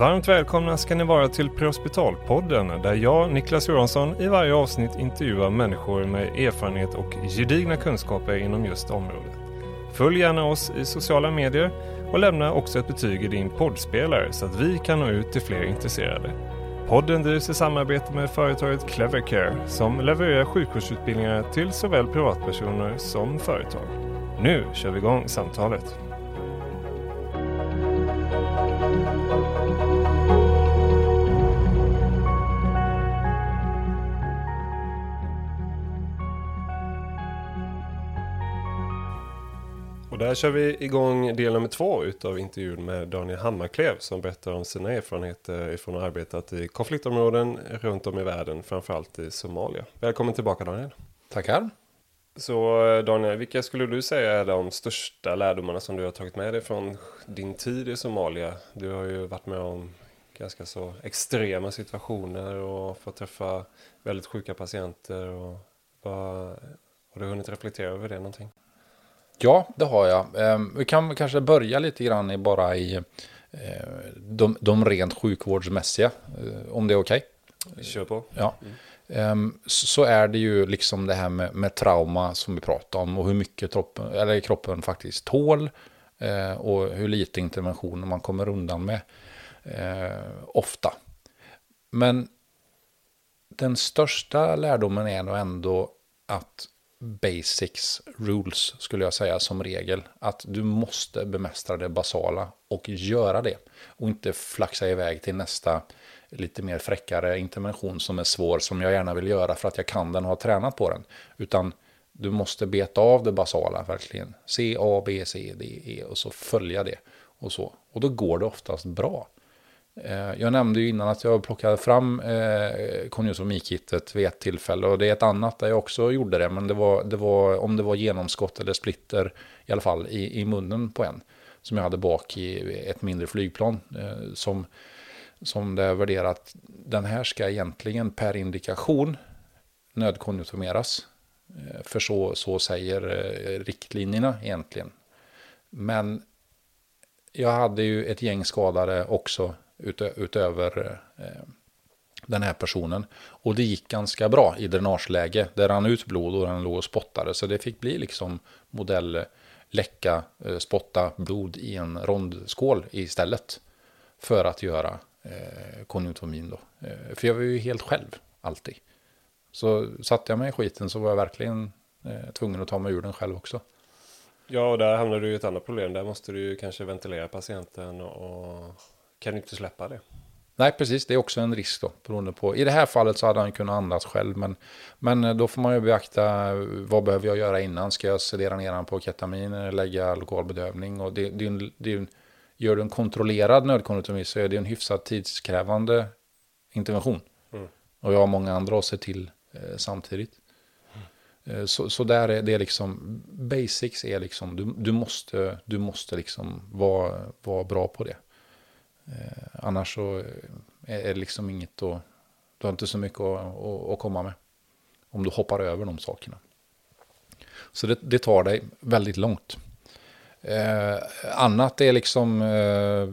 Varmt välkomna ska ni vara till Prehospitalpodden där jag, Niklas Johansson, i varje avsnitt intervjuar människor med erfarenhet och gedigna kunskaper inom just området. Följ gärna oss i sociala medier och lämna också ett betyg i din poddspelare så att vi kan nå ut till fler intresserade. Podden drivs i samarbete med företaget Clevercare som levererar sjukvårdsutbildningar till såväl privatpersoner som företag. Nu kör vi igång samtalet. Och där kör vi igång del nummer två utav intervjun med Daniel Hammarklev som berättar om sina erfarenheter ifrån att ha arbetat i konfliktområden runt om i världen, framförallt i Somalia. Välkommen tillbaka Daniel. Tackar. Så Daniel, vilka skulle du säga är de största lärdomarna som du har tagit med dig från din tid i Somalia? Du har ju varit med om ganska så extrema situationer och fått träffa väldigt sjuka patienter. Och vad, har du hunnit reflektera över det någonting? Ja, det har jag. Ehm, Vi kan kanske börja lite grann i bara i eh, de, de rent sjukvårdsmässiga, eh, om det är okej. Kör på. Ja. Ehm, Så är det ju liksom det här med, med trauma som vi pratar om och hur mycket kroppen, eller kroppen faktiskt tål eh, och hur lite interventioner man kommer undan med ofta. Men den största lärdomen är nog ändå att basics rules skulle jag säga som regel. Att du måste bemästra det basala och göra det. Och inte flaxa iväg till nästa lite mer fräckare intervention som är svår som jag gärna vill göra för att jag kan den och har tränat på den. Utan du måste beta av det basala verkligen. C, A, B, C, D, E och så följa det. Och så. Och då går det oftast bra. Eh, jag nämnde ju innan att jag plockade fram eh, vid ett tillfälle och det är ett annat där jag också gjorde det. Men det var, det var om det var genomskott eller splitter i alla fall i, i munnen på en. Som jag hade bak i ett mindre flygplan. Eh, som, som det är värderat. Den här ska egentligen per indikation nödkonjunktumeras. Eh, för så, så säger riktlinjerna egentligen. Men jag hade ju ett gäng skadade också utö utöver eh, den här personen. Och det gick ganska bra i dränageläge. Det rann ut blod och den låg och spottade. Så det fick bli liksom modell läcka, eh, spotta blod i en rondskål istället. För att göra eh, konjunktomin då. Eh, för jag var ju helt själv, alltid. Så satte jag mig i skiten så var jag verkligen eh, tvungen att ta mig ur den själv också. Ja, och där hamnar du i ett annat problem. Där måste du ju kanske ventilera patienten och kan inte släppa det. Nej, precis. Det är också en risk då. Beroende på. I det här fallet så hade han kunnat andas själv. Men, men eh, då får man ju beakta vad behöver jag göra innan. Ska jag sedera ner honom på ketamin eller lägga lokalbedövning? Och det, det, är en, det är en, gör du en kontrollerad nödkonjunktomi så är det en hyfsat tidskrävande intervention. Mm. Och jag har många andra att se till eh, samtidigt. Eh, Så, så där är det liksom, basics är liksom, du, du måste, du måste liksom vara, vara bra på det. Eh, annars så eh, är det liksom inget att, du har inte så mycket att, att, att komma med. Om du hoppar över de sakerna. Så det, det tar dig väldigt långt. Eh, annat är liksom eh,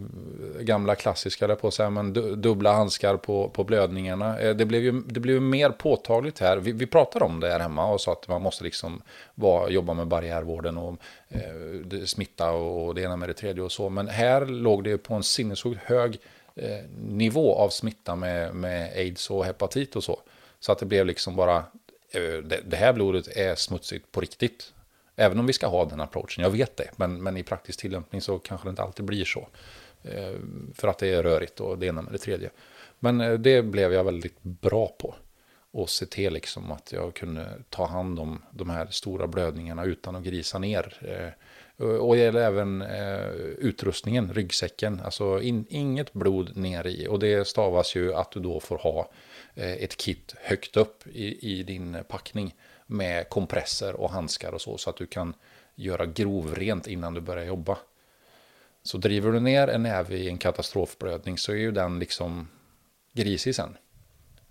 gamla klassiska där på så här, men du, dubbla handskar på, på blödningarna. Eh, det, blev ju, det blev ju mer påtagligt här. Vi, vi pratade om det här hemma och sa att man måste liksom var, jobba med barriärvården och eh, smitta och det ena med det tredje och så. Men här låg det ju på en sinnessjukt hög eh, nivå av smitta med, med aids och hepatit och så. Så att det blev liksom bara, eh, det, det här blodet är smutsigt på riktigt. Även om vi ska ha den approachen, jag vet det. Men, men i praktisk tillämpning så kanske det inte alltid blir så. Eh, för att det är rörigt och det ena med det tredje. Men eh, det blev jag väldigt bra på. Och se till liksom att jag kunde ta hand om de här stora blödningarna utan att grisa ner. Eh, och det gäller även utrustningen, ryggsäcken. Alltså in, inget blod ner i. Och det stavas ju att du då får ha Eh, ett kit högt upp i, i din packning. Med kompresser och handskar och så. Så att du kan göra grovrent innan du börjar jobba. Så driver du ner en näve i en katastrofblödning så är ju den liksom grisig sen.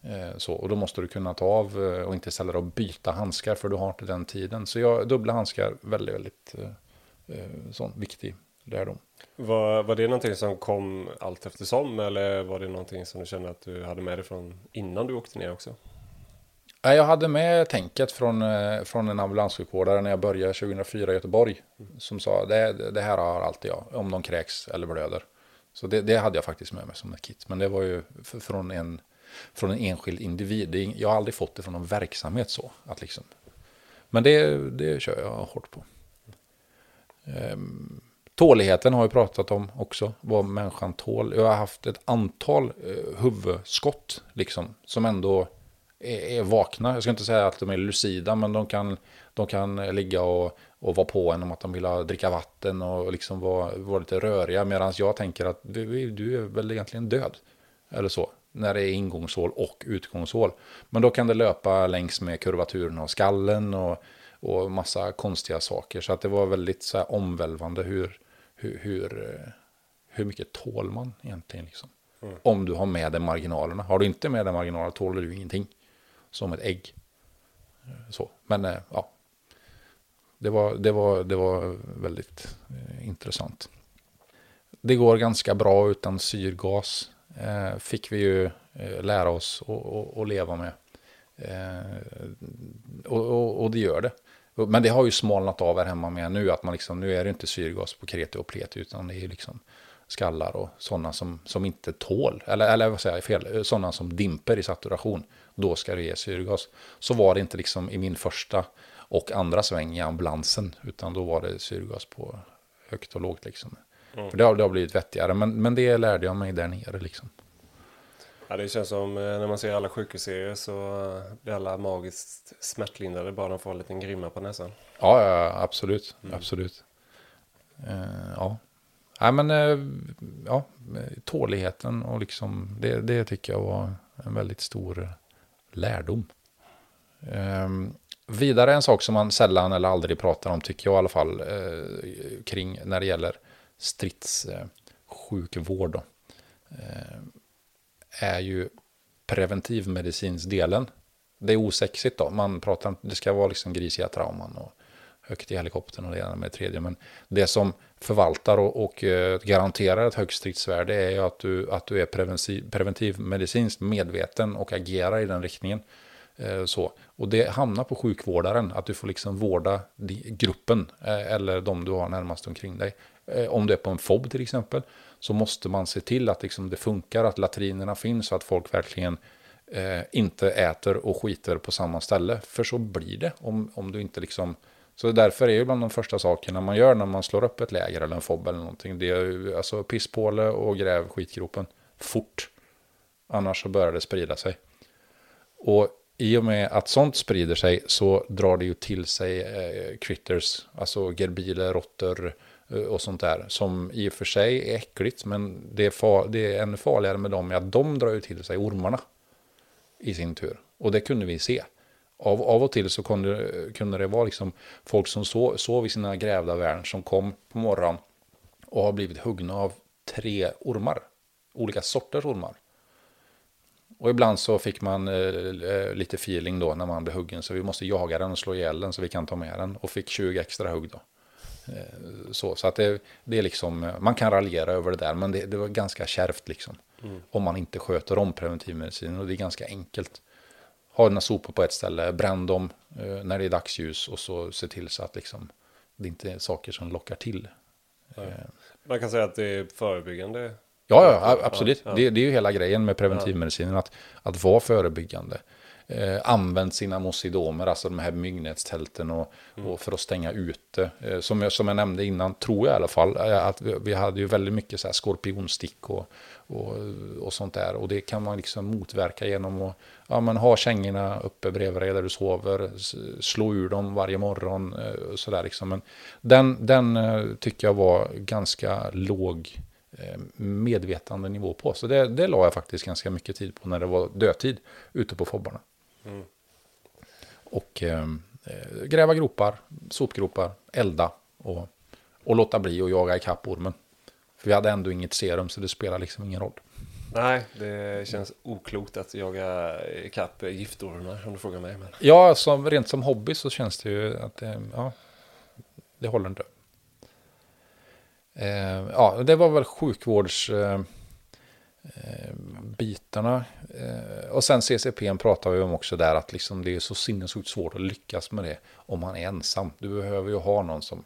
Eh, så, och då måste du kunna ta av eh, och inte ställa dig och byta handskar för du har inte den tiden. Så jag dubbla handskar, väldigt, väldigt sån viktig sån viktig lärdom. Var, var det någonting som kom allt eftersom eller var det någonting som du kände att du hade med dig från innan du åkte ner också? Jag hade med tänket från, eh, från en ambulanssjukvårdare när jag började 2004 i Göteborg. Som sa det, det här har alltid jag, om de kräks eller blöder. Så det, det, hade jag faktiskt med mig som ett kit. Men det var ju från en, från en enskild individ. Jag har aldrig fått det från någon verksamhet så. Att liksom. Men det, det kör jag hårt på. Um, tåligheten har vi pratat om också. Vad människan tål. Jag har haft ett antal eh, huvudskott. Liksom, som ändå är, är, vakna. Jag ska inte säga att de är lucida. Men de kan, de kan ligga och och vara på en om att de vill ha, dricka vatten och liksom vara, vara lite röriga. Medan jag tänker att du, du är väl egentligen död. Eller så. När det är ingångshål och utgångshål. Men då kan det löpa längs med kurvaturen av skallen och, och massa konstiga saker. Så att det var väldigt så här omvälvande hur, hur, hur, hur mycket tål man egentligen. Liksom. Mm. Om du har med dig marginalerna. Har du inte med dig marginalerna tål du ingenting. Som ett ägg. Så. Men eh, ja, det var, det var, det var väldigt eh, intressant. Det går ganska bra utan syrgas. Eh, fick vi ju eh, lära oss att leva med. Eh, och, och, och, det gör det. Men det har ju smalnat av här hemma med nu. Att man liksom, nu är det inte syrgas på kreti och pleti. Utan det är liksom skallar och sådana som, som inte tål. Eller, eller vad säger jag fel? Sådana som dimper i saturation. Då ska det ge syrgas. Så var det inte liksom i min första och andra sväng i ambulansen. Utan då var det syrgas på högt och lågt liksom. Mm. För det har, det har blivit vettigare. Men, men det lärde jag mig där nere liksom. Ja, det känns som eh, när man ser alla sjukhusserier så blir alla magiskt smärtlindrade bara de får en liten grimma på näsan. Ja, ja absolut. Mm. Absolut. Uh, ja. Nej, men uh, ja, tåligheten och liksom det, det tycker jag var en väldigt stor lärdom. Um, Vidare en sak som man sällan eller aldrig pratar om, tycker jag i alla fall, eh, kring när det gäller stridssjukvård, eh, är ju preventivmedicinsdelen. Det är osexigt då, man pratar det ska vara liksom grisiga trauman och högt i helikoptern och det ena med det tredje. Men det som förvaltar och, och eh, garanterar ett högt stridsvärde är ju att du, att du är preventiv, preventivmedicinskt medveten och agerar i den riktningen. Eh, så. Och det hamnar på sjukvårdaren, att du får liksom vårda gruppen eh, eller de du har närmast omkring dig. Eh, om du är på en FOB till exempel, så måste man se till att liksom det funkar, att latrinerna finns, så att folk verkligen eh, inte äter och skiter på samma ställe. För så blir det om, om du inte liksom... Så därför är ju bland de första sakerna man gör när man slår upp ett läger eller en FOB eller någonting, det är alltså pisspåle och gräv skitgropen fort. Annars så börjar det sprida sig. Och i och med att sånt sprider sig så drar det ju till sig eh, critters, alltså gerbiler, råttor eh, och sånt där. Som i och för sig är äckligt, men det är, far, det är ännu farligare med dem är att de drar ju till sig ormarna i sin tur. Och det kunde vi se. Av, av och till så kunde, kunde det vara liksom folk som sov, sov i sina grävda värn som kom på morgonen och har blivit huggna av tre ormar. Olika sorters ormar. Och ibland så fick man eh, lite feeling då när man blev huggen. Så vi måste jaga den och slå ihjäl den så vi kan ta med den. Och fick 20 extra hugg då. Eh, så, så att det, det är liksom, man kan raljera över det där. Men det, det var ganska kärvt liksom. Mm. Om man inte sköter om preventivmedicin. Och det är ganska enkelt. Ha dina sopor på ett ställe, bränn dem eh, när det är dagsljus. Och så se till så att liksom, det inte är saker som lockar till. Eh. Man kan säga att det är förebyggande Ja, ja absolut. Ja. Det, det, är ju hela grejen med preventivmedicinen, att, att vara förebyggande. Eh, använt sina mosidomer, alltså de här myggnätstälten och, mm. och för att stänga ute. Eh, som, jag, som jag nämnde innan, tror jag i alla fall, eh, att vi, vi hade ju väldigt mycket så här skorpionstick och, och, och sånt där. Och det kan man liksom motverka genom att ja, men ha kängorna uppe bredvid dig där du sover, slå ur dem varje morgon. Eh, så där liksom. Men den, den eh, tycker jag var ganska låg Eh, medvetande nivå på. Så det, det la jag faktiskt ganska mycket tid på när det var dödtid ute på fobbarna. Mm. Och eh, eh, gräva gropar, sopgropar, elda och, och låta bli att jaga ikapp ormen. För vi hade ändå inget serum så det spelar liksom ingen roll. Nej, det känns oklokt att jaga ikapp giftormar om du frågar mig. Men... Ja, som, rent som hobby så känns det ju att det, ja, det håller inte. Eh, ja, det var väl sjukvårds... Eh, eh och sen CCP pratar vi om också där att liksom det är så sinnessjukt svårt att lyckas med det om man är ensam. Du behöver ju ha någon som,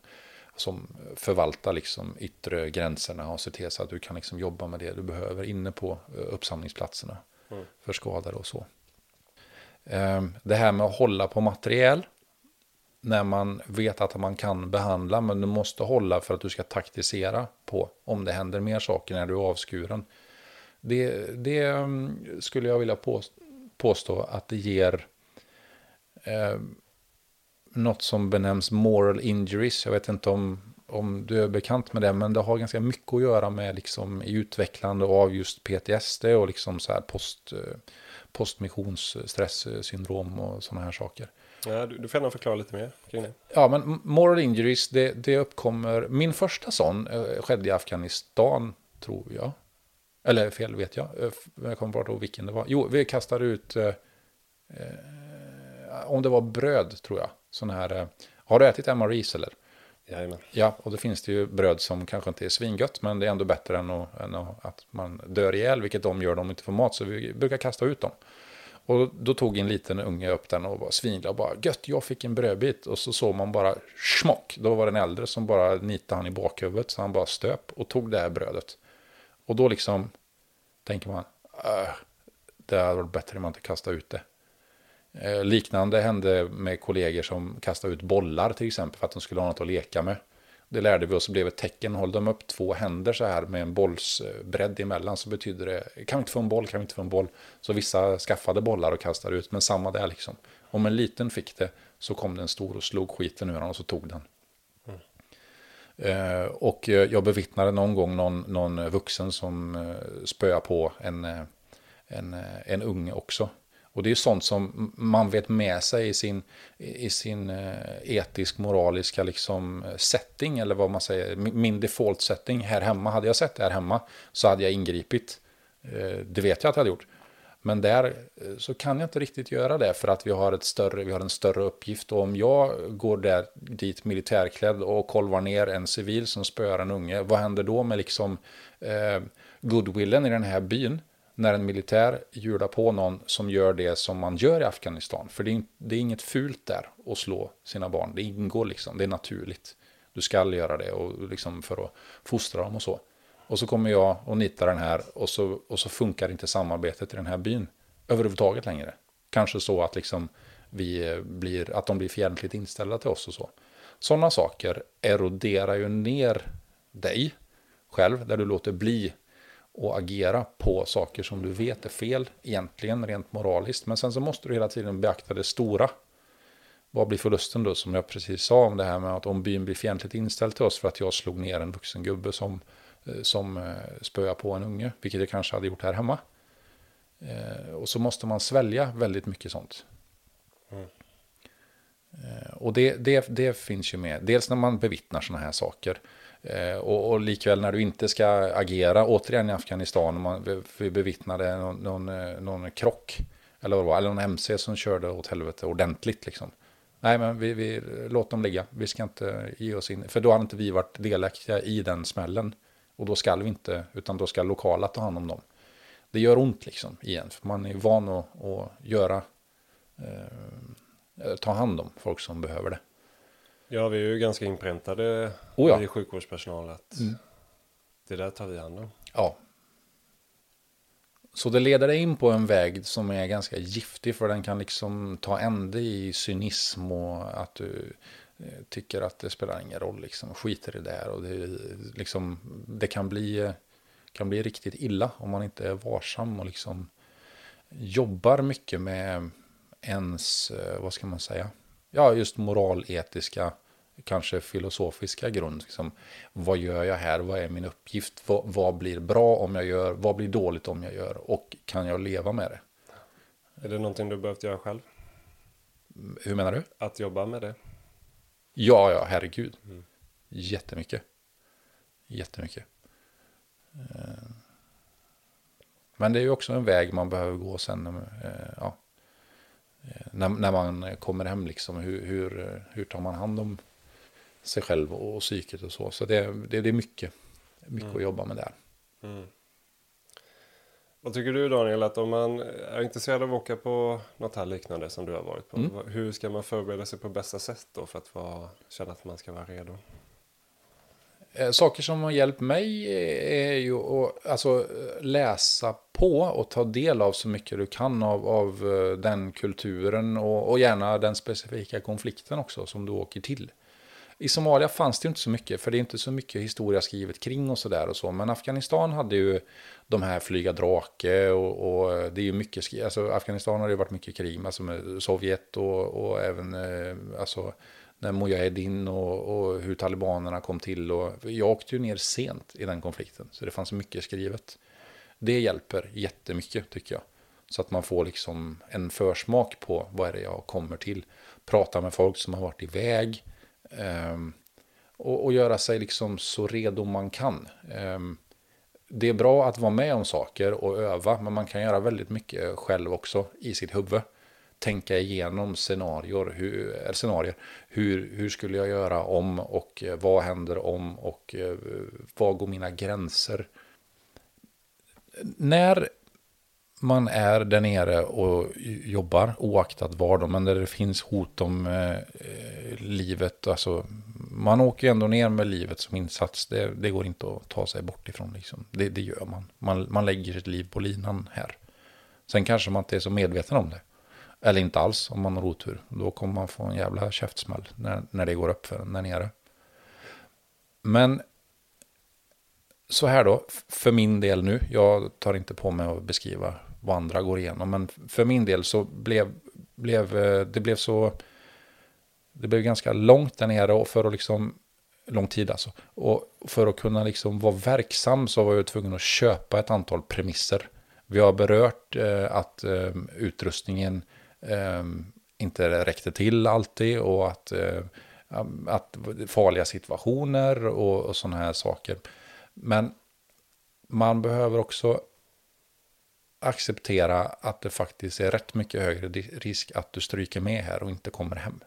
som förvaltar liksom yttre gränserna och ser till så att du kan liksom jobba med det du behöver inne på uppsamlingsplatserna mm. för skadade och så. Det här med att hålla på materiel när man vet att man kan behandla, men du måste hålla för att du ska taktisera på om det händer mer saker när du är avskuren. Det, det mm, skulle jag vilja påstå att det ger eh, något som benämns moral injuries. Jag vet inte om, om du är bekant med det, men det har ganska mycket att göra med liksom i utvecklande av just PTSD och liksom så här post, eh, postmissionsstresssyndrom och sådana här saker. Ja, du, du får gärna förklara lite mer kring det. Ja, men moral injuries, det, det uppkommer... Min första sån eh, skedde i Afghanistan, tror jag. Eller fel vet jag. Eh, jag kommer bara ihåg vilken det var. Jo, vi kastade ut... Eh, eh, om det var bröd, tror jag. Sån här... Eh, har du ätit MREs eller? Jajamän. Ja, och då finns det ju bröd som kanske inte är svingött, men det är ändå bättre än, att, än att man dör ihjäl, vilket de gör om de inte får mat, så vi brukar kasta ut dem. Och då tog en liten unge upp den och var svinglad och bara gött, jag fick en brödbit. Och så såg man bara smock. Då var det en äldre som bara nitade han i bakhuvudet så han bara stöp och tog det här brödet. Och då liksom tänker man, äh, det hade varit bättre om man inte kastade ut det. Eh, liknande hände med kollegor som kastade ut bollar till exempel för att de skulle ha något att leka med. Det lärde vi oss och blev ett tecken. Håll de upp två händer så här med en bollsbredd emellan så betyder det kan vi inte få en boll, kan vi inte få en boll. Så vissa skaffade bollar och kastade ut, men samma där liksom. Om en liten fick det så kom den stor och slog skiten ur honom och så tog den. Mm. Eh, och jag bevittnade någon gång någon, någon vuxen som eh, spöade på en, eh, en, eh, en unge också. Och det är sånt som man vet med sig i sin, i sin eh, etisk, moraliska liksom eh, setting, eller vad man säger, min default setting här hemma. Hade jag sett det här hemma så hade jag ingripit. Eh, det vet jag att jag hade gjort. Men där så kan jag inte riktigt göra det för att vi har, ett större, vi har en större uppgift. Och om jag går där dit militärklädd och kolvar ner en civil som spöar en unge, vad händer då med liksom eh, goodwillen i den här byn? När en militär hjular på någon som gör det som man gör i Afghanistan. För det är, det är inget fult där att slå sina barn. Det ingår liksom, det är naturligt. Du ska göra det och liksom för att fostra dem och så. Och så kommer jag och nitar den här och så, och så funkar inte samarbetet i den här byn överhuvudtaget längre. Kanske så att liksom vi eh, blir, att de blir fientligt inställda till oss och så. Sådana saker eroderar ju ner dig själv, där du låter bli och agera på saker som du vet är fel egentligen rent moraliskt. Men sen så måste du hela tiden beakta det stora. Vad blir förlusten då som jag precis sa om det här med att om byn blir fientligt inställd till oss för att jag slog ner en vuxen gubbe som, eh, som eh, spöar på en unge, vilket jag kanske hade gjort här hemma. Eh, och så måste man svälja väldigt mycket sånt. Mm. Och det, det, det finns ju med, dels när man bevittnar sådana här saker. Eh, och, och likväl när du inte ska agera, återigen i Afghanistan, man, vi bevittnade någon, någon, eh, någon krock, eller vad det var, eller någon MC som körde åt helvete ordentligt liksom. Nej, men vi, vi låt dem ligga, vi ska inte ge oss in, för då hade inte vi varit delaktiga i den smällen. Och då ska vi inte, utan då ska lokala ta hand om dem. Det gör ont liksom igen, för man är van att, att göra, eh, ta hand om folk som behöver det. Ja, vi är ju ganska inpräntade oh ja. i sjukvårdspersonal att mm. det där tar vi hand om. Ja. Så det leder dig in på en väg som är ganska giftig för den kan liksom ta ände i cynism och att du eh, tycker att det spelar ingen roll, liksom skiter i det där och det, liksom, det kan bli, kan bli riktigt illa om man inte är varsam och liksom jobbar mycket med ens, eh, vad ska man säga, ja, just moraletiska, kanske filosofiska grund. Liksom, vad gör jag här? Vad är min uppgift? Vad, vad, blir bra om jag gör? Vad blir dåligt om jag gör? Och kan jag leva med det? Är det någonting du behövt göra själv? Hur menar du? Att jobba med det? Ja, ja, herregud. Mm. Jättemycket. Jättemycket. Eh, men det är ju också en väg man behöver gå sen. Eh, ja, när, när man kommer hem, liksom, hur, hur, hur tar man hand om sig själv och psyket och så. Så det, det, det är mycket, mycket Mm. att jobba med där. Mm. Vad tycker du Daniel, att om man är intresserad av att åka på något här liknande som du har varit på, Mm. hur ska man förbereda sig på bästa sätt då för att vara, känna att man ska vara redo? Eh, saker som har hjälpt mig är ju att alltså, läsa på och ta del av så mycket du kan av, av eh, den kulturen och, och gärna den specifika konflikten också som du åker till. I Somalia fanns det inte så mycket, för det är inte så mycket historia skrivet kring och sådär och så. Men Afghanistan hade ju de här flyga drake och, och eh, det är ju mycket, alltså Afghanistan har det ju varit mycket krig, alltså med Sovjet och, och även, alltså när Mujahedin och, och hur talibanerna kom till. Och, jag åkte ju ner sent i den konflikten, så det fanns mycket skrivet. Det hjälper jättemycket tycker jag. Så att man får liksom en försmak på vad är det jag kommer till. Prata med folk som har varit iväg. ehm, och, och göra sig liksom så redo man kan. Ehm, det är bra att vara med om saker och öva, men man kan göra väldigt mycket själv också i sitt huvud. Tänka igenom scenarier, hur, scenarier. Hur, hur skulle jag göra om och vad händer om och eh, var vad går mina gränser? När man är där nere och jobbar, oaktat var då, men där det finns hot om eh, livet, alltså man åker ju ändå ner med livet som insats. Det, det går inte att ta sig bort ifrån. Liksom. Det, det gör man. man. Man lägger sitt liv på linan här. Sen kanske man inte är så medveten om det. Eller inte alls om man har otur. Då kommer man få en jävla käftsmäll när, när det går upp för en där nere. Men så här då, för min del nu, jag tar inte på mig att beskriva vad andra går igenom, men för min del så blev, blev eh, det blev så, det blev ganska långt där nere och för att liksom, lång tid alltså, och för att kunna liksom vara verksam så var jag tvungen att köpa ett antal premisser. Vi har berört eh, att eh, utrustningen eh, inte räckte till alltid och att, eh, att farliga situationer och, och sådana här saker. Men man behöver också acceptera att det faktiskt är rätt mycket högre risk att du stryker med här och inte kommer hem.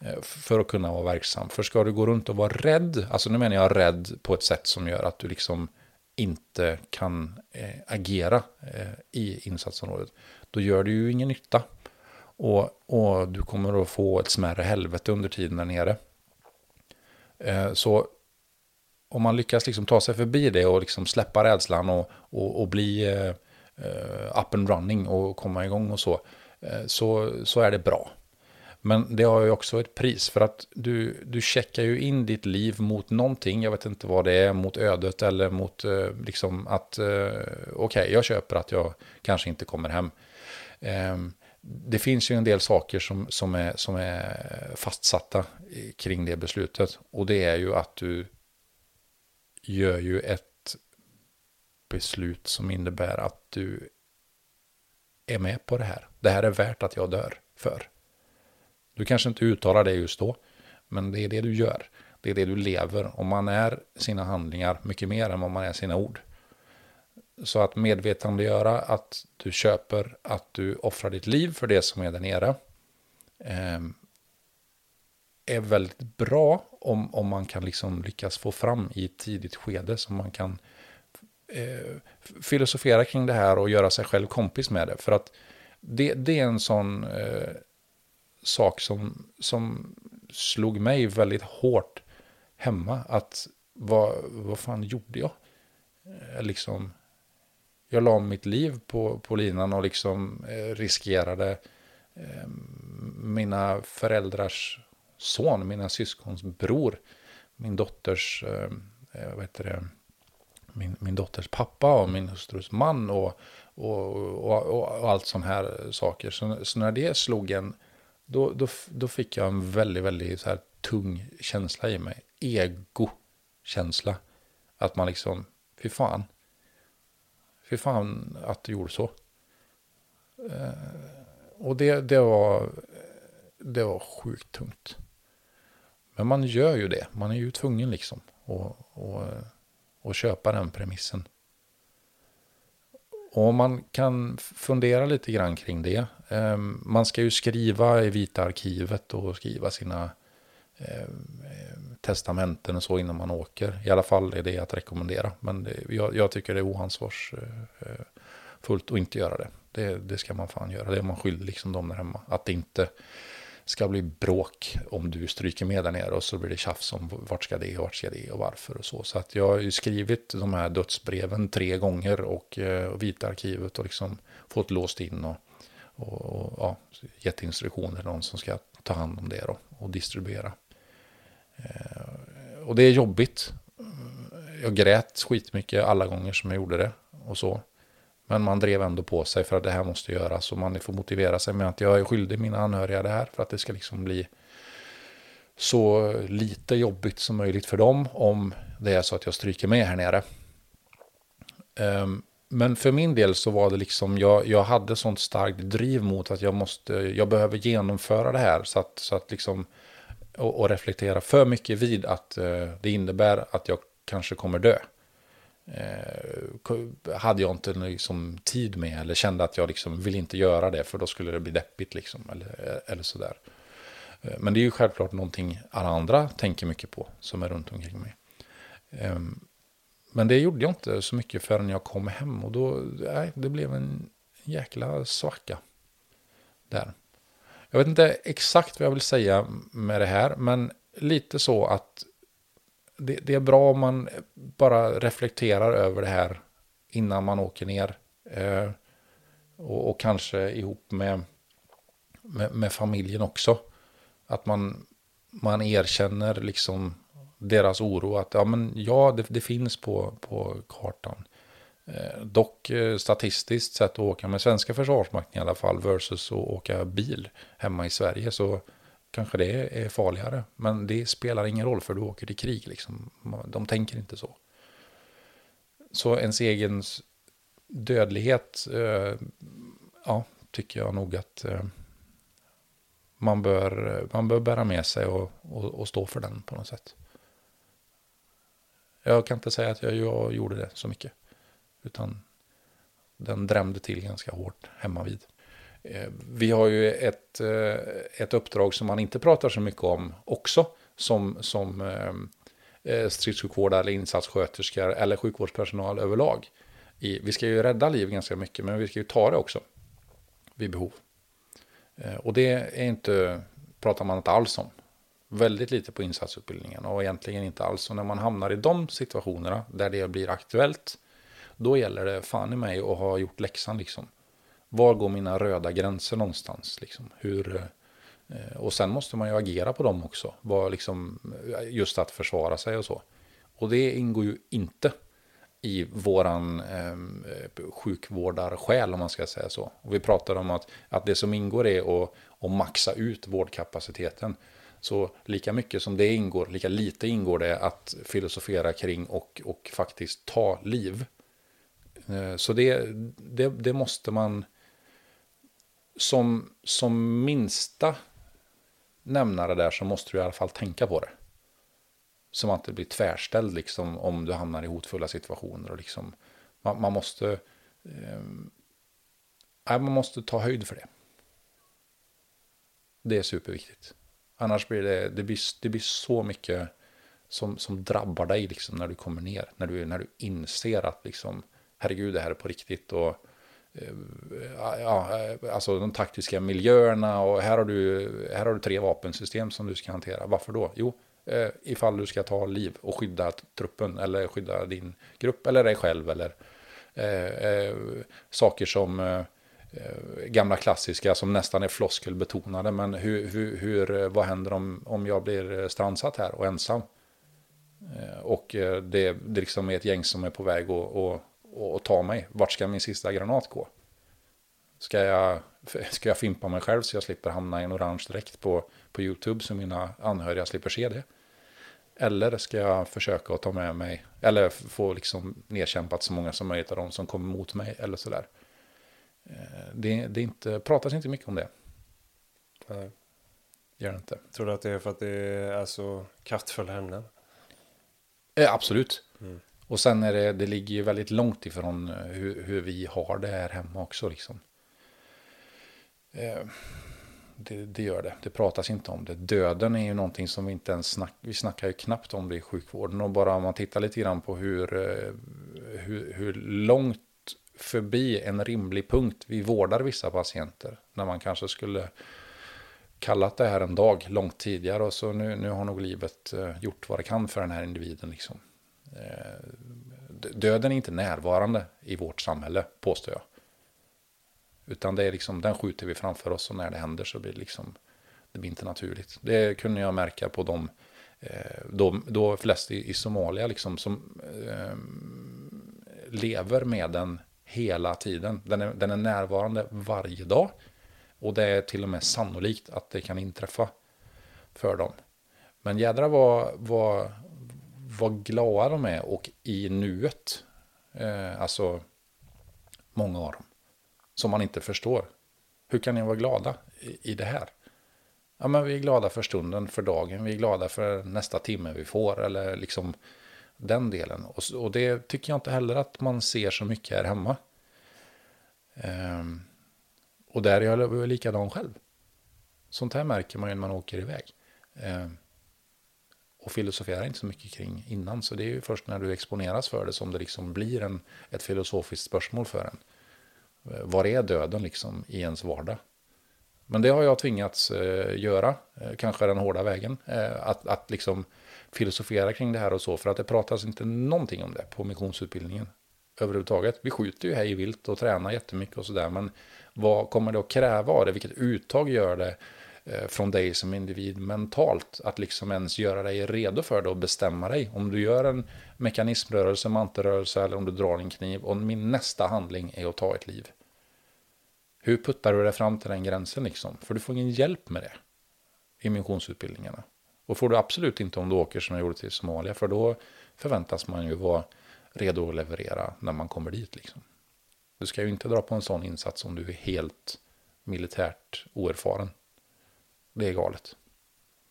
Eh, för att kunna vara verksam. För ska du gå runt och vara rädd, alltså nu menar jag rädd på ett sätt som gör att du liksom inte kan eh, agera eh, i insatsområdet, då gör det ju ingen nytta. Och, och du kommer att få ett smärre helvete under tiden där nere. Eh, så om man lyckas liksom ta sig förbi det och liksom släppa rädslan och, och, och bli eh, eh up and running och komma igång och så, eh, så, så är det bra. Men det har ju också ett pris för att du, du checkar ju in ditt liv mot någonting, jag vet inte vad det är, mot ödet eller mot eh, liksom att eh, okej, jag köper att jag kanske inte kommer hem. Ehm, det finns ju en del saker som, som, är, som är fastsatta kring det beslutet och det är ju att du gör ju ett beslut som innebär att du är med på det här. Det här är värt att jag dör för. Du kanske inte uttalar det just då, men det är det du gör. Det är det du lever. och man är sina handlingar mycket mer än vad man är sina ord. Så att medvetandegöra att du köper att du offrar ditt liv för det som är där nere. Eh, är väldigt bra om, om man kan liksom lyckas få fram i ett tidigt skede som man kan eh, filosofera kring det här och göra sig själv kompis med det. För att det, det är en sån eh, sak som, som slog mig väldigt hårt hemma. Att vad, vad fan gjorde jag? Eh, liksom, jag la mitt liv på, på linan och liksom eh, riskerade eh, mina föräldrars son, mina syskons bror, min dotters, eh, eh vad heter det, min, min dotters pappa och min hustrus man och, och, och, och, och allt sådana här saker. Så, så när det slog en, då, då, då fick jag en väldigt, väldigt så här tung känsla i mig. Ego-känsla. Att man liksom, fy fan. Fy fan att du gjorde så. Eh, och det, det var, det var sjukt tungt. Men man gör ju det. Man är ju tvungen liksom. Och, och, och köpa den premissen. Och man kan fundera lite grann kring det. Ehm, man ska ju skriva i Vita arkivet och skriva sina ehm, ehm, testamenten och så innan man åker. I alla fall är det att rekommendera. Men det, jag, jag, tycker det är oansvarsfullt eh, eh, att inte göra det. det. Det ska man fan göra. Det är man skyldig liksom dem där hemma. Att det inte ska bli bråk om du stryker med där nere och så blir det tjafs om vart ska det och vart ska det och varför och så. Så att jag har ju skrivit de här dödsbreven tre gånger och, eh, och Vita arkivet och liksom fått låst in och, och, och ja, gett instruktioner till någon som ska ta hand om det då, och distribuera. Eh, och det är jobbigt. Jag grät skitmycket alla gånger som jag gjorde det och så. Men man drev ändå på sig för att det här måste göras och man får motivera sig med att jag är skyldig mina anhöriga det här för att det ska liksom bli så lite jobbigt som möjligt för dem om det är så att jag stryker med här nere. Um, men för min del så var det liksom, jag, jag hade sånt starkt driv mot att jag måste, jag behöver genomföra det här så att, så att liksom, och, och reflektera för mycket vid att uh, det innebär att jag kanske kommer dö eh, hade jag inte liksom tid med eller kände att jag liksom vill inte göra det för då skulle det bli deppigt liksom eller, eller sådär. Eh, men det är ju självklart någonting alla andra tänker mycket på som är runt omkring mig. Eh, men det gjorde jag inte så mycket förrän jag kom hem och då, nej, det blev en jäkla svacka. Där. Jag vet inte exakt vad jag vill säga med det här, men lite så att det, det är bra om man bara reflekterar över det här innan man åker ner. Eh, och, och, kanske ihop med, med, med, familjen också. Att man, man erkänner liksom deras oro att ja, men ja det, det finns på, på kartan. Eh, dock eh, statistiskt sett att åka med svenska försvarsmakten i alla fall versus att åka bil hemma i Sverige så kanske det är farligare. Men det spelar ingen roll för du åker till krig liksom. De tänker inte så. Så ens egen dödlighet, eh, ja, tycker jag nog att eh, man, bör, man bör bära med sig och, och, och stå för den på något sätt. Jag kan inte säga att jag, jag gjorde det så mycket. Utan den drämde till ganska hårt hemma vid. Eh, vi har ju ett, eh, ett uppdrag som man inte pratar så mycket om också. Som, som eh, stridssjukvårdare eller insatssköterskor eller sjukvårdspersonal överlag. vi ska ju rädda liv ganska mycket men vi ska ju ta det också. Vid behov. Och det är inte, pratar man inte alls om väldigt lite på insatsutbildningen och egentligen inte alls. Och när man hamnar i de situationerna där det blir aktuellt, då gäller det fan i mig att ha gjort läxan liksom. Var går mina röda gränser någonstans? Liksom? Hur, eh, och sen måste man ju agera på dem också. Var liksom, just att försvara sig och så. Och det ingår ju inte i våran ehm, eh, sjukvårdarsjäl om man ska säga så. Och vi pratar om att, att det som ingår är att, att maxa ut vårdkapaciteten. Så lika mycket som det ingår, lika lite ingår det att filosofera kring och, och faktiskt ta liv. Eh, så det, det, det måste man som, som minsta nämnare där så måste du i alla fall tänka på det. Som att det blir tvärställd liksom om du hamnar i hotfulla situationer. Och liksom, man, man måste, eh, äh, man måste ta höjd för det. Det är superviktigt. Annars blir det, det blir, det blir så mycket som, som drabbar dig liksom när du kommer ner. När du, när du inser att liksom, herregud, det här är på riktigt. Och, eh, Eh, ja, eh, alltså de taktiska miljöerna och här har, du, här har du tre vapensystem som du ska hantera. Varför då? Jo, eh, ifall du ska ta liv och skydda truppen eller skydda din grupp eller dig själv eller eh, eh, saker som eh, gamla klassiska som nästan är floskelbetonade. Men hur, hur, hur, vad händer om, om jag blir strandsatt här och ensam? Och det, det liksom är ett gäng som är på väg att och, och, ta mig. Vart ska min sista granat gå? Ska jag, ska jag fimpa mig själv så jag slipper hamna i en orange dräkt på, på YouTube så mina anhöriga slipper se det? Eller ska jag försöka att ta med mig, eller få liksom nedkämpat så många som möjligt av de som kommer mot mig eller sådär. Eh, det, det inte, pratas inte mycket om det. Nej. Gör det inte. Tror du att det är för att det är så kraftfulla ämnen? Eh, absolut. Mm. Och sen är det, det ligger ju väldigt långt ifrån eh, hur, hur vi har det här hemma också. Liksom. Eh, det, det, gör det. Det pratas inte om det. Döden är ju någonting som vi inte ens snackar, vi snackar ju knappt om det i sjukvården. Och bara om man tittar lite grann på hur, eh, hur, hur långt förbi en rimlig punkt vi vårdar vissa patienter. När man kanske skulle kallat det här en dag långt tidigare och så nu, nu har nog livet eh, gjort vad det kan för den här individen. Liksom. Eh, döden är inte närvarande i vårt samhälle, påstår jag. Utan det är liksom, den skjuter vi framför oss och när det händer så blir det liksom, det blir inte naturligt. Det kunde jag märka på de, eh, då, då flest i, i Somalia liksom som eh, lever med den hela tiden. Den är, den är närvarande varje dag. Och det är till och med sannolikt att det kan inträffa för dem. Men jädra vad, vad, vad glada de är och i nuet. Eh, alltså många av dem. Som man inte förstår. Hur kan ni vara glada i, i det här? Ja, men vi är glada för stunden, för dagen. Vi är glada för nästa timme vi får. Eller liksom den delen. Och, och det tycker jag inte heller att man ser så mycket här hemma. Um, och där är jag likadan själv. Sånt här märker man ju när man åker iväg. Um, och filosoferar inte så mycket kring innan. Så det är ju först när du exponeras för det som det liksom blir en, ett filosofiskt spörsmål för en. Eh, var är döden liksom i ens vardag? Men det har jag tvingats eh, göra, eh, kanske den hårda vägen. att, att liksom filosofera kring det här och så. För att det pratas inte någonting om det på missionsutbildningen överhuvudtaget. Vi skjuter ju hej vilt och tränar jättemycket och sådär. Men vad kommer det att kräva av det? Vilket uttag gör det Eh, från dig som individ mentalt? Att liksom ens göra dig redo för det och bestämma dig. Om du gör en mekanismrörelse, mantelrörelse eller om du drar en kniv. Och min nästa handling är att ta ett liv. Hur puttar du dig fram till den gränsen liksom? För du får ingen hjälp med det i missionsutbildningarna. Och får du absolut inte om du åker som jag gjorde till Somalia. För då förväntas man ju vara redo att leverera när man kommer dit. Liksom. Du ska ju inte dra på en sån insats om du är helt militärt oerfaren. Det är galet.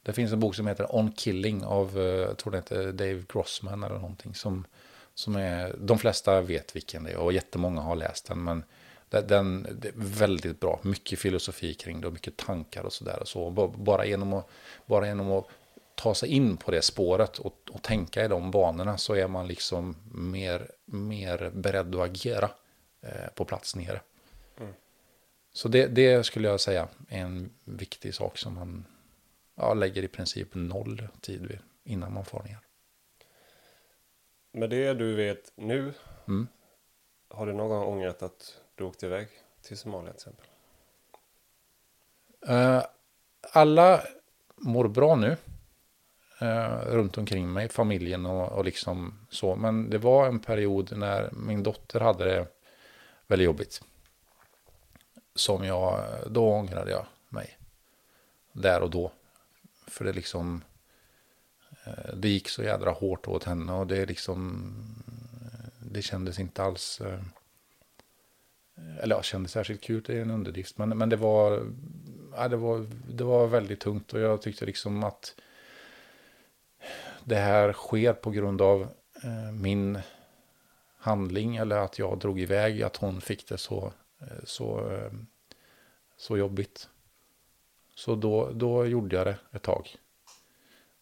Det finns en bok som heter On Killing av, eh, jag tror det heter Dave Grossman eller någonting. Som, som är, de flesta vet vilken det är och jättemånga har läst den. Men den, den är väldigt bra, mycket filosofi kring det och mycket tankar och sådär. Så bara genom att, bara genom att ta sig in på det spåret och, och tänka i de banorna så är man liksom mer, mer beredd att agera eh, på plats nere. Så det, det, skulle jag säga är en viktig sak som man ja, lägger i princip noll tid vid innan man får ner. Med det du vet nu, mm. har du någon gång ångrat att du åkte iväg till Somalia till exempel? Uh, alla mår bra nu eh, runt omkring mig, familjen och, och liksom så. Men det var en period när min dotter hade det väldigt jobbigt. Som jag, då ångrade jag mig. Där och då. För det liksom, eh, det gick så jädra hårt åt henne och det liksom, eh, det kändes inte alls, eh, eller ja, kändes särskilt kul, det är en underdrift. Men, men det var, ja, det var, det var väldigt tungt och jag tyckte liksom att det här sker på grund av min handling eller att jag drog iväg, att hon fick det så, Eh, så, eh, så jobbigt. Så då, då gjorde jag det ett tag.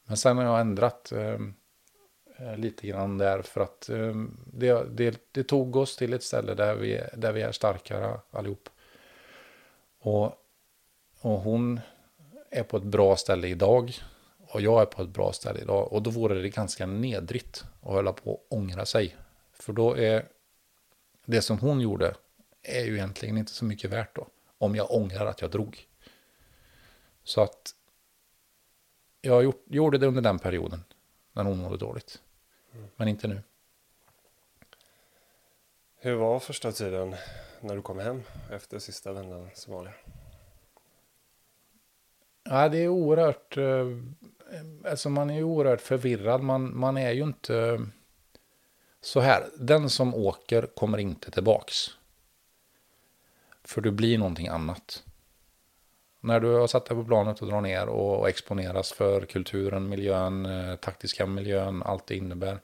Men sen har jag ändrat eh, eh, lite grann där för att eh, det, det, det, tog oss till ett ställe där vi, där vi är starkare allihop. Och, och hon är på ett bra ställe idag och jag är på ett bra ställe idag. Och då vore det ganska nedrigt att hålla på och ångra sig. För då är det som hon gjorde är ju egentligen inte så mycket värt då. Om jag ångrar att jag drog. Så att jag gjort, gjorde det under den perioden. När hon mådde dåligt. Mm. Men inte nu. Hur var första tiden när du kom hem efter sista vändan Somalia? Ja, det är oerhört eh, alltså man är ju oerhört förvirrad. Man, man är ju inte så här. Den som åker kommer inte tillbaks. För du blir någonting annat. När du har satt dig på planet och drar ner och exponeras för kulturen, miljön, eh, taktiska miljön, allt det innebär.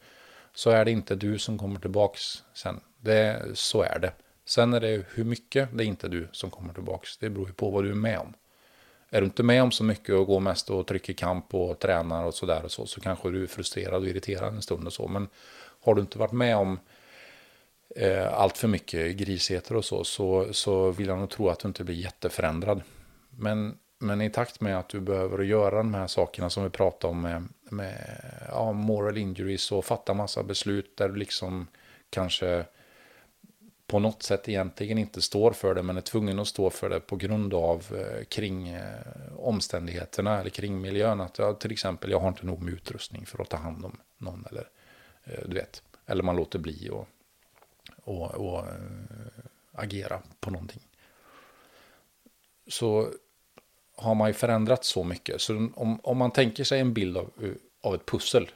Så är det inte du som kommer tillbaks sen. Det, så är det. Sen är det hur mycket det är inte du som kommer tillbaks. Det beror ju på vad du är med om. Är du inte med om så mycket och går mest och trycker kamp och tränar och sådär och så, så kanske du är frustrerad och irriterad en stund och så. Men har du inte varit med om eh, allt för mycket grisigheter och så, så, så vill jag nog tro att du inte blir jätteförändrad. Men, men i takt med att du behöver göra de här sakerna som vi pratade om med, med ja, moral injuries och fatta massa beslut där du liksom kanske på något sätt egentligen inte står för det men är tvungen att stå för det på grund av eh, kring eh, omständigheterna eller kring miljön. Att jag, till exempel jag har inte nog med utrustning för att ta hand om någon eller eh, du vet. Eller man låter bli och, och, och eh, agera på någonting. Så har man ju förändrat så mycket. Så om, om man tänker sig en bild av, eh, av ett pussel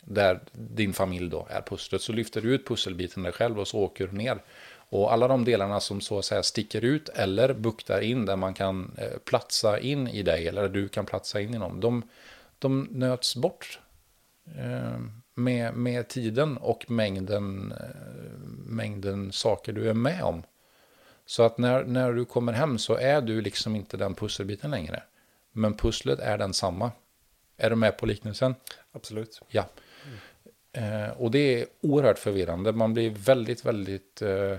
där din familj då är pusslet så lyfter du ut pusselbiten dig själv och så åker du ner. Och alla de delarna som så att säga sticker ut eller buktar in där man kan eh, platsa in i dig eller du kan platsa in i någon, de, de nöts bort ehm, med, med tiden och mängden, eh, mängden saker du är med om. Så att när, när du kommer hem så är du liksom inte den pusselbiten längre. Men pusslet är densamma. Är du med på liknelsen? Absolut. Ja. Mm. Eh, och det är oerhört förvirrande. Man blir väldigt, väldigt... Eh,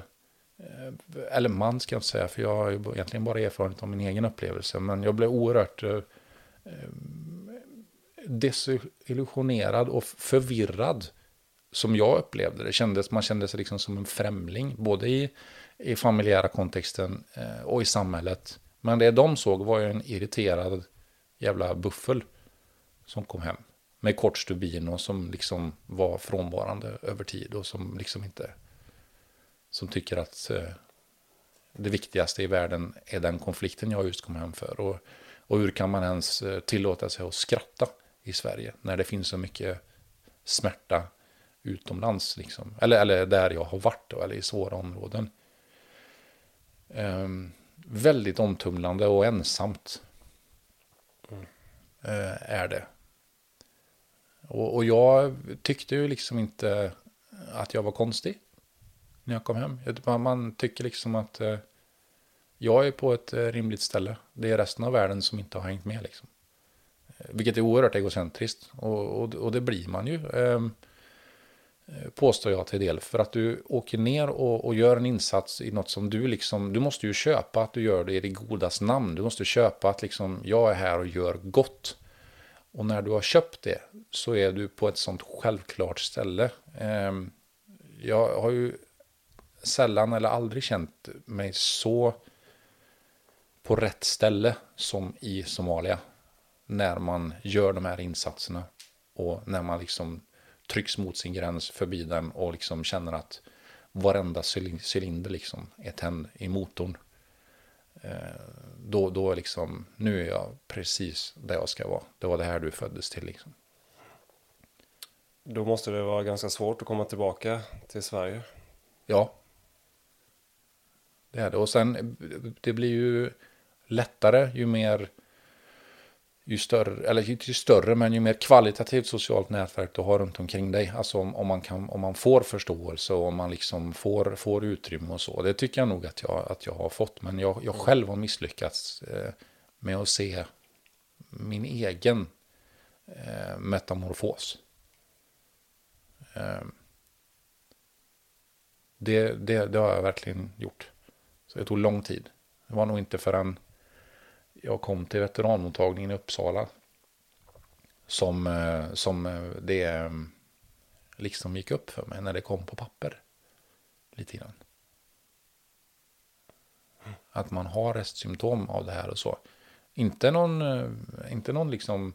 eller man ska jag inte säga, för jag har ju egentligen bara erfarenhet av min egen upplevelse. Men jag blev oerhört eh, desillusionerad och förvirrad. Som jag upplevde det. Kändes, man kände sig liksom som en främling. Både i, i familjära kontexten eh, och i samhället. Men det de såg var ju en irriterad jävla buffel. Som kom hem med kort stubin och som liksom var frånvarande över tid och som liksom inte som tycker att eh, det viktigaste i världen är den konflikten jag just kom hem för. Och, och hur kan man ens eh, tillåta sig att skratta i Sverige när det finns så mycket smärta utomlands, liksom. eller, eller där jag har varit, då, eller i svåra områden. Um, väldigt omtumlande och ensamt mm. uh, är det. Och, och jag tyckte ju liksom inte att jag var konstig när jag kom hem. Man tycker liksom att eh, jag är på ett eh, rimligt ställe. Det är resten av världen som inte har hängt med. Liksom. Vilket är oerhört egocentriskt. Och, och, och det blir man ju. Eh, påstår jag till del. För att du åker ner och, och, gör en insats i något som du liksom, du måste ju köpa att du gör det i det godas namn. Du måste köpa att liksom, jag är här och gör gott. Och när du har köpt det så är du på ett sånt självklart ställe. Ehm, jag har ju sällan eller aldrig känt mig så på rätt ställe som i Somalia. När man gör de här insatserna och när man liksom trycks mot sin gräns förbi den och liksom känner att varenda cylinder liksom är tänd i motorn. Eh, då, då liksom, nu är jag precis där jag ska vara. Det var det här du föddes till liksom. Då måste det vara ganska svårt att komma tillbaka till Sverige. Ja. Det är det. Och sen, det blir ju lättare ju mer ju större, eller ju större, men ju mer kvalitativt socialt nätverk du har runt omkring dig. Alltså om, om, man, kan, om man får förståelse och om man liksom får, får utrymme och så. Det tycker jag nog att jag, att jag har fått. Men jag, jag själv har misslyckats eh, med att se min egen eh, metamorfos. Eh, det, det, det har jag verkligen gjort. Så det tog lång tid. Det var nog inte förrän jag kom till veteranmottagningen i Uppsala. Som, eh, som eh, det eh, liksom gick upp för mig när det kom på papper. Lite grann. Att man har restsymptom av det här och så. Inte någon, inte någon liksom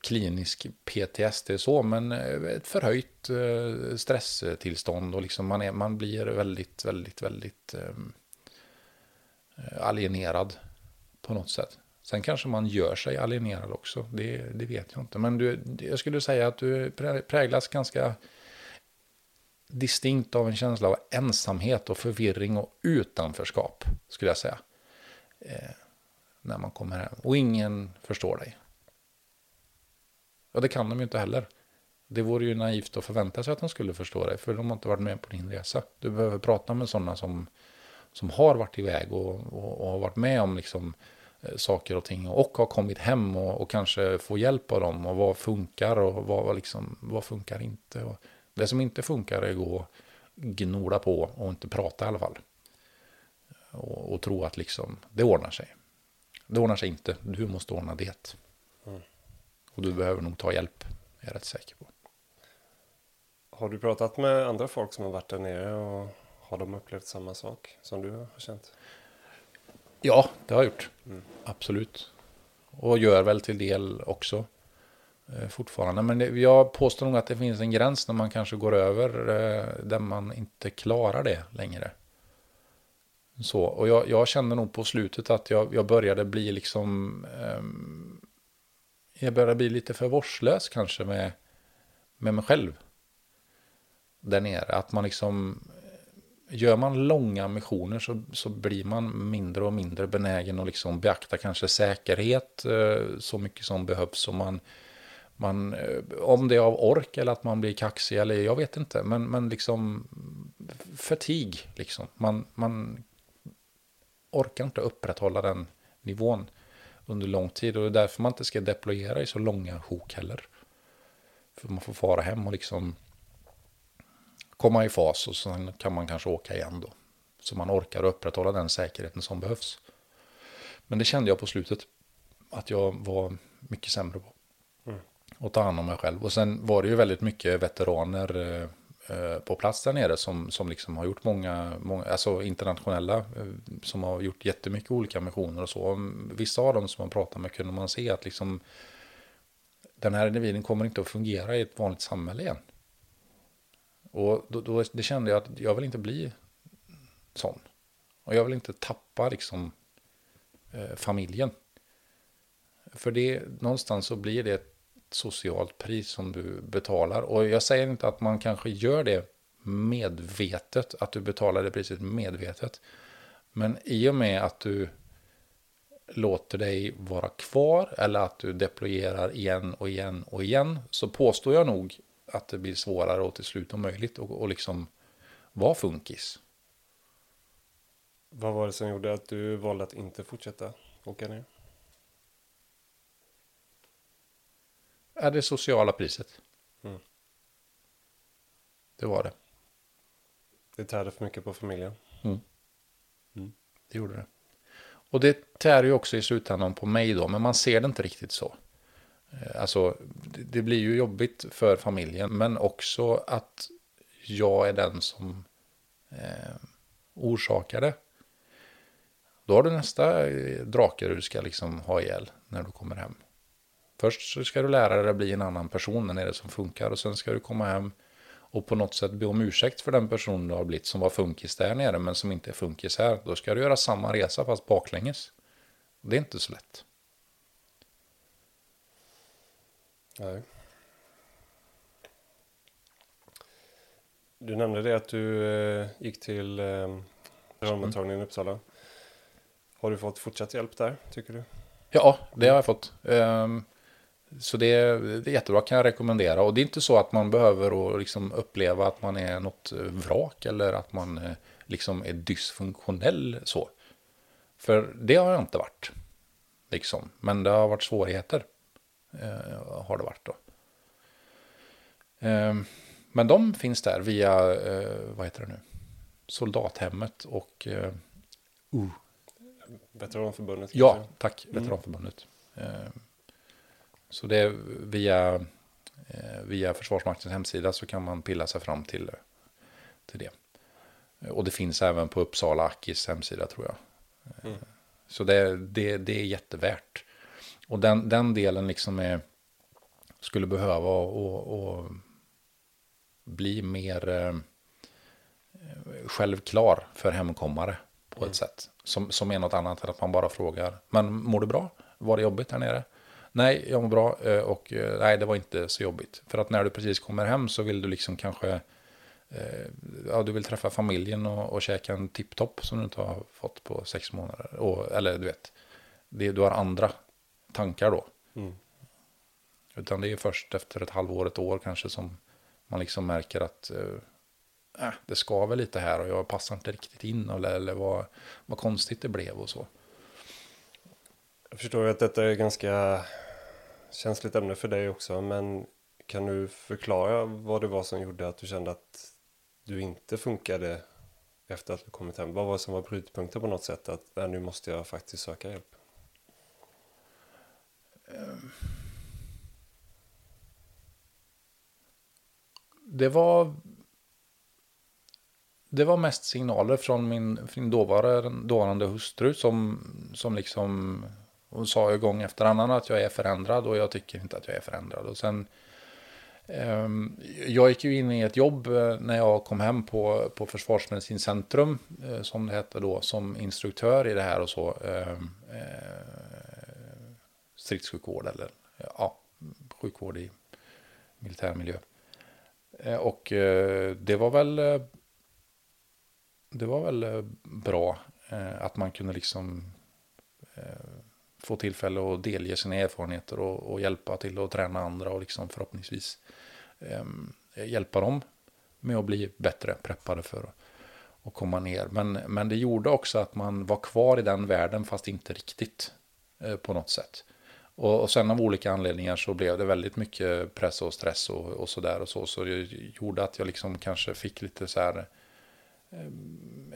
klinisk PTSD så, men ett förhöjt stresstillstånd och liksom man, är, man blir väldigt, väldigt, väldigt alienerad på något sätt. Sen kanske man gör sig alienerad också, det, det vet jag inte. Men du, jag skulle säga att du präglas ganska distinkt av en känsla av ensamhet och förvirring och utanförskap, skulle jag säga. Eh, när man kommer hem. Och ingen förstår dig. Ja, det kan de ju inte heller. Det vore ju naivt att förvänta sig att de skulle förstå dig, för de har inte varit med på din resa. Du behöver prata med sådana som, som har varit iväg och, och, och har varit med om liksom eh, saker och ting och har kommit hem och, och kanske får hjälp av dem och vad funkar och vad, vad, liksom, vad funkar inte. Och det som inte funkar är att gå gnola på och inte prata i alla fall. Och, och tro att liksom det ordnar sig. Det ordnar sig inte, du måste ordna det. Mm. Och du behöver nog ta hjälp, är jag rätt säker på. Har du pratat med andra folk som har varit där nere och har de upplevt samma sak som du har känt? Ja, det har jag gjort. Mm. Absolut. Och gör väl till del också. Eh, fortfarande. Men det, jag påstår nog att det finns en gräns när man kanske går över eh, där man inte klarar det längre. Så, och jag, jag kände nog på slutet att jag, jag började bli liksom... Eh, jag började bli lite för vårdslös kanske med, med mig själv. Där nere. Att man liksom gör man långa missioner så, så blir man mindre och mindre benägen att liksom beakta kanske säkerhet eh, så mycket som behövs. Och man, man, eh, om det är av ork eller att man blir kaxig eller jag vet inte. Men, men liksom fatig liksom. Man, man orkar inte upprätthålla den nivån under lång tid. Och det är därför man inte ska deployera i så långa sjok heller. För man får fara hem och liksom komma i fas och sen kan man kanske åka igen då. Så man orkar upprätthålla den säkerheten som behövs. Men det kände jag på slutet att jag var mycket sämre på. Mm. Och ta hand om mig själv. Och sen var det ju väldigt mycket veteraner eh, på plats där nere som, som liksom har gjort många, många, alltså internationella, eh, som har gjort jättemycket olika missioner och så. Vissa av dem som man pratar med kunde man se att liksom den här individen kommer inte att fungera i ett vanligt samhälle igen. Och då, då, det kände jag att jag vill inte bli sån. Och jag vill inte tappa liksom eh, familjen. För det, någonstans så blir det ett socialt pris som du betalar. Och jag säger inte att man kanske gör det medvetet, att du betalar det priset medvetet. Men i och med att du låter dig vara kvar eller att du deployerar igen och igen och igen så påstår jag nog att det blir svårare och till slut omöjligt och, och liksom vara funkis. Vad var det som gjorde att du valde att inte fortsätta åka ner? Är det sociala priset. Mm. Det var det. Det tärde för mycket på familjen. Mm. Mm. Det gjorde det. Och det tär ju också i slutändan på mig då, men man ser det inte riktigt så. Eh, alltså, det blir ju jobbigt för familjen, men också att jag är den som eh, orsakar det. Då har du nästa eh, drake du ska liksom ha ihjäl när du kommer hem. Först så ska du lära dig att bli en annan person när är det som funkar och sen ska du komma hem och på något sätt be om ursäkt för den person du har blivit som var funkis där nere men som inte är funkis här. Då ska du göra samma resa fast baklänges. Det är inte så lätt. Nej. Du nämnde det att du eh, gick till eh, rammottagningen i Uppsala. Har du fått fortsatt hjälp där, tycker du? Ja, det har jag fått. Um, så det, det är jättebra, kan jag rekommendera. Och det är inte så att man behöver liksom uppleva att man är något vrak eller att man eh, liksom är dysfunktionell så. För det har jag inte varit. Liksom. Men det har varit svårigheter. Eh, har det varit då. Eh, men de finns där via, eh, vad heter det nu? Soldathemmet och... Uh. Veteranförbundet? Ja, kanske? tack. Mm. Veteranförbundet. Mm. Så det är via, via Försvarsmaktens hemsida så kan man pilla sig fram till, till det. Och det finns även på Uppsala Akis hemsida tror jag. Mm. Så det, det, det är jättevärt. Och den, den delen liksom är, skulle behöva och, och bli mer eh, självklar för hemkommare på mm. ett sätt. Som, som är något annat än att man bara frågar, men mår du bra? Var det jobbigt här nere? Nej, jag mår bra eh, och eh, nej, det var inte så jobbigt. För att när du precis kommer hem så vill du liksom kanske, eh, ja, du vill träffa familjen och, och käka en tipptopp som du inte har fått på sex månader. Och, eller du vet, det, du har andra tankar då. Mm. Utan det är först efter ett halvår, ett år kanske som man liksom märker att äh, det skaver lite här och jag passar inte riktigt in eller, eller vad, vad konstigt det blev och så. Jag förstår att detta är ganska känsligt ämne för dig också, men kan du förklara vad det var som gjorde att du kände att du inte funkade efter att du kommit hem? Vad var det som var brytpunkten på något sätt? Att nej, nu måste jag faktiskt söka hjälp. Ehm, det var det var mest signaler från min, min dåvarande, dåvarande hustru som, som liksom hon sa ju gång efter annan att jag är förändrad och jag tycker inte att jag är förändrad. Och sen, eh, jag gick ju in i ett jobb eh, när jag kom hem på, på Försvarsmedicincentrum, eh, som det hette då, som instruktör i det här och så. Ehm, eh, stridssjukvård eller ja, sjukvård i militär miljö. Eh, och eh, det var väl eh, det var väl bra att man kunde liksom få tillfälle att delge sina erfarenheter och, och hjälpa till att träna andra och liksom förhoppningsvis hjälpa dem med att bli bättre preppade för att komma ner. Men, men det gjorde också att man var kvar i den världen fast inte riktigt på något sätt. Och, och sen av olika anledningar så blev det väldigt mycket press och stress och, och så där och så. Så det gjorde att jag liksom kanske fick lite så här eh,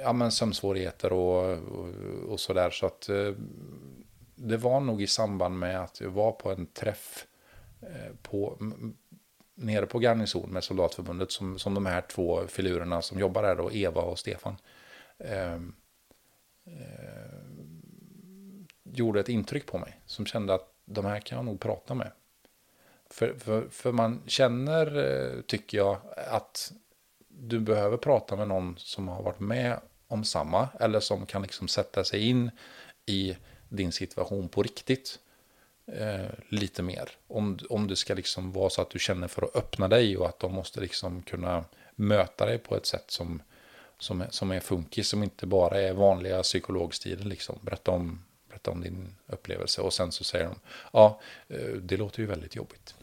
ja men sömnsvårigheter och, och, och så där. Så att eh, det var nog i samband med att jag var på en träff eh, på, nere på garnison med Soldatförbundet som, som de här två filurerna som jobbar där då, Eva och Stefan. Eh, eh, gjorde ett intryck på mig som kände att de här kan jag nog prata med. För, för, för man känner, eh, tycker jag, att du behöver prata med någon som har varit med om samma eller som kan liksom sätta sig in i din situation på riktigt. Eh, lite mer. Om, om det ska liksom vara så att du känner för att öppna dig och att de måste liksom kunna möta dig på ett sätt som, som, är, som är funkis, som inte bara är vanliga psykologstilen. Liksom. Berätta, om, berätta om din upplevelse och sen så säger de, ja, eh, det låter ju väldigt jobbigt.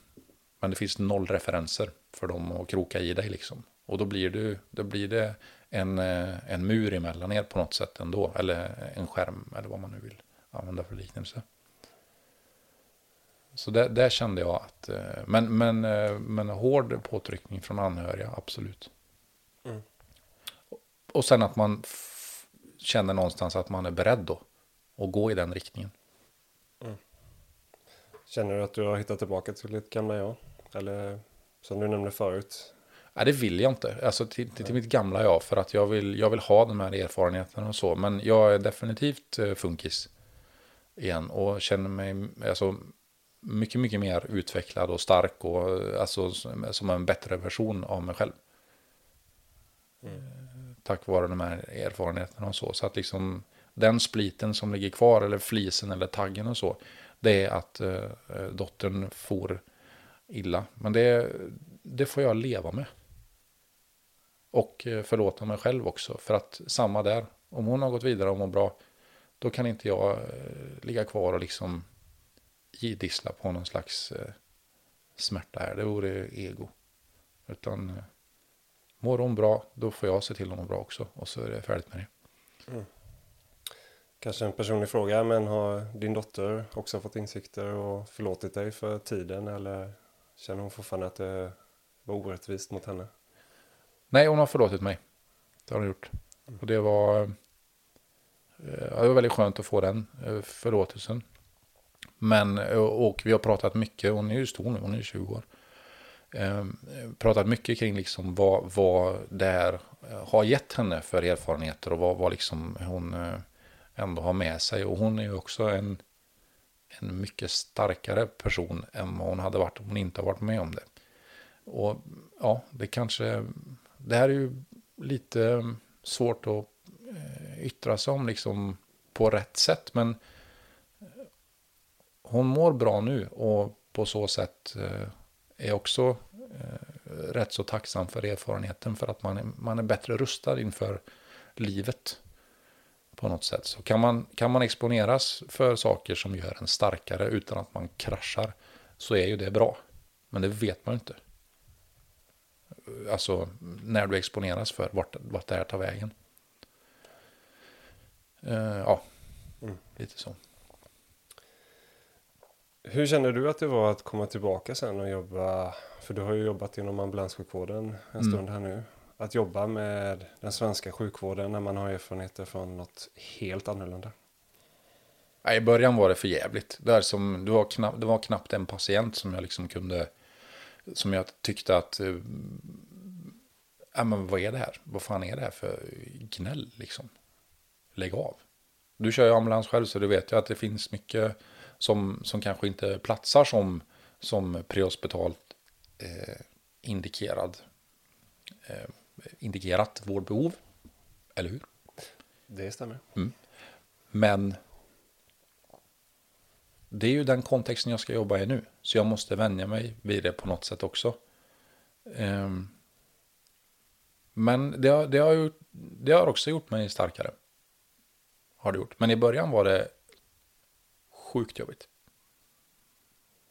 Men det finns noll referenser för dem att kroka i dig liksom. Och då blir, du, då blir det en, eh, en mur emellan er på något sätt ändå. Eller en skärm eller vad man nu vill använda för liknelse. Så där, där, kände jag att, eh, men, men, men hård påtryckning från anhöriga, absolut. Mm. Och sen att man känner någonstans att man är beredd då att gå i den riktningen. Mm. Känner du att du har hittat tillbaka till ditt gamla jag? Eller som du nämnde förut? Nej, det vill jag inte. Alltså till, till, till mitt gamla jag. För att jag vill, jag vill ha de här erfarenheterna och så. Men jag är definitivt eh, funkis igen och känner mig alltså, mycket, mycket mer utvecklad och stark och alltså, som en bättre version av mig själv. Mm. Tack vare de här erfarenheterna och så. Så att liksom den spliten som ligger kvar, eller flisen eller taggen och så, det är att eh, dottern får illa. Men det, det får jag leva med. Och eh, förlåta mig själv också. För att samma där, om hon har gått vidare och mår bra, då kan inte jag eh, ligga kvar och liksom idissla på någon slags eh, smärta här. Det vore ego. Utan eh, mår hon bra, då får jag se till att mår bra också. Och så är det färdigt med det. Mm. Kanske en personlig fråga, men har din dotter också fått insikter och förlåtit dig för tiden? Eller känner hon fortfarande att det var orättvist mot henne? Nej, hon har förlåtit mig. Det har hon gjort. Mm. Och det var Eh, det var väldigt skönt att få den eh, förlåtelsen. Men, eh, och vi har pratat mycket, hon är ju stor nu, hon är 20 år. pratat mycket kring liksom vad, vad det här har gett henne för erfarenheter och vad, vad liksom hon ändå ha med sig. Och hon är ju också en, en mycket starkare person än vad hon hade varit om hon inte har varit med om det. Och ja, det kanske, det här är ju lite svårt att eh, yttra sig om liksom på rätt sätt. Men eh, hon mår bra nu och på så sätt eh, är också rätt så tacksam för erfarenheten för att man är, man är bättre rustad inför livet på något sätt. Så kan man, kan man exponeras för saker som gör en starkare utan att man kraschar så är ju det bra. Men det vet man ju inte. Alltså när du exponeras för vart, vart det här tar vägen. Uh, ja, mm. lite så. Hur känner du att det var att komma tillbaka sen och jobba, för du har ju jobbat inom ambulanssjukvården en Mm. stund här nu. Att jobba med den svenska sjukvården när man har erfarenheter från något helt annorlunda. I början var det för jävligt. Det, som, det, var knappt, det var knappt en patient som jag liksom kunde, som jag tyckte att, eh, ja men vad är det här? Vad fan är det här för gnäll liksom? Lägg av. Du kör ju ambulans själv så du vet ju att det finns mycket som, som kanske inte platsar som, som prehospitalt eh, indikerad, eh, indikerat vårdbehov. Eller hur? Det stämmer. Men det är ju den kontexten jag ska jobba i nu. Så jag måste vänja mig vid det på något sätt också. Ehm, men det har, det, har gjort, det har också gjort mig starkare. Har det gjort. Men i början var det sjukt jobbigt.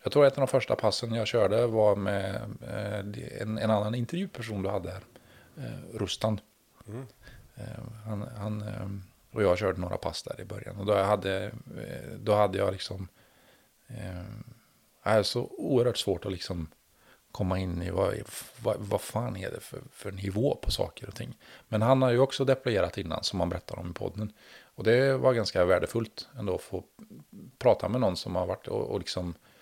Jag tror att ett av de första passen jag körde var med eh, en, en annan intervjuperson du hade här. Eh, Rustan. Mm. Eh, han, han, eh, och jag körde några pass där i början. Och då hade, eh, då hade jag liksom... Eh, är så oerhört svårt att liksom komma in i vad, vad, vad fan är det för, för nivå på saker och ting. Men han har ju också deployerat innan som han berättar om i podden. Och det var ganska värdefullt ändå att få prata med någon som har varit och, och liksom Eh,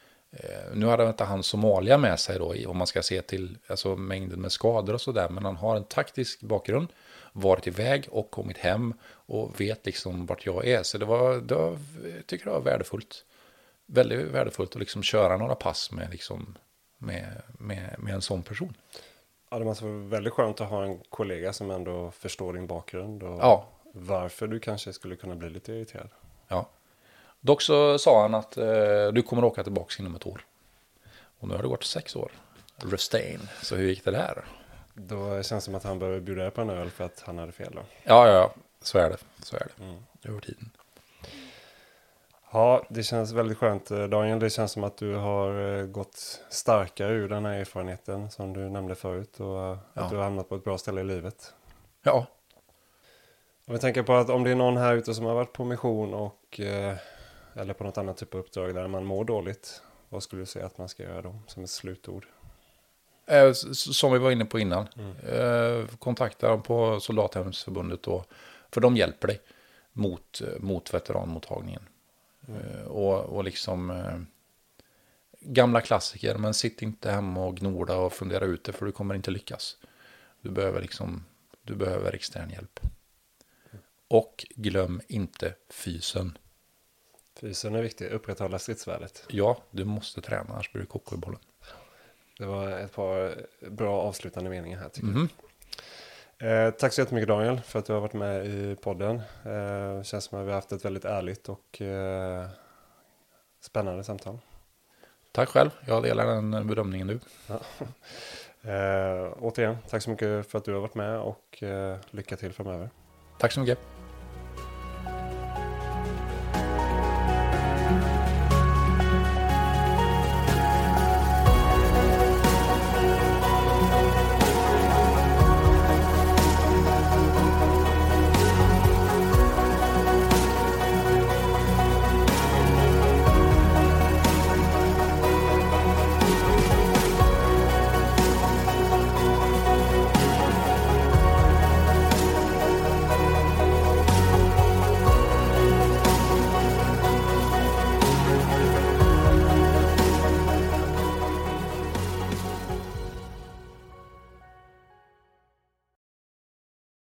nu hade inte han Somalia med sig då, om man ska se till alltså, mängden med skador och sådär. Men han har en taktisk bakgrund, varit iväg och kommit hem och vet liksom vart jag är. Så det var, det var jag tycker det var värdefullt. Väldigt värdefullt att liksom köra några pass med, liksom, med, med, med en sån person. Ja, det måste vara väldigt skönt att ha en kollega som ändå förstår din bakgrund och Ja. varför du kanske skulle kunna bli lite irriterad. Ja. Dock så sa han att eh, du kommer åka tillbaka inom ett år. Och nu har det gått sex år. Rustain. Så hur gick det där? Då känns det som att han behöver bjuda på en öl för att han hade fel då. Ja, ja, ja. Så är det. Så är det. Mm. Över tiden. Ja, det känns väldigt skönt eh, Daniel. Det känns som att du har eh, gått starkare ur den här erfarenheten som du nämnde förut och eh, Ja. att du har hamnat på ett bra ställe i livet. Ja, Om vi tänker på att om det är någon här ute som har varit på mission och eh, eller på något annat typ av uppdrag där man mår dåligt. Vad skulle du säga att man ska göra då som ett slutord? Eh, Som vi var inne på innan. Mm. Eh, Kontakta dem på Soldathemsförbundet då. För de hjälper dig mot, mot veteranmottagningen. Eh, Och, och liksom gamla klassiker. Men sitt inte hemma och gnola och fundera ut det för du kommer inte lyckas. Du behöver liksom du behöver extern hjälp. Och glöm inte fysen. Fysen är viktig, upprätthålla stridsvärdet. Ja, du måste träna annars blir du koko i bollen. Det var ett par bra avslutande meningar här tycker Mhm. jag. Eh, tack så jättemycket Daniel för att du har varit med i podden. Eh, känns som att vi har haft ett väldigt ärligt och eh, spännande samtal. Tack själv, jag delar den bedömningen du. Eh, återigen, tack så mycket för att du har varit med och eh, lycka till framöver. Tack så mycket.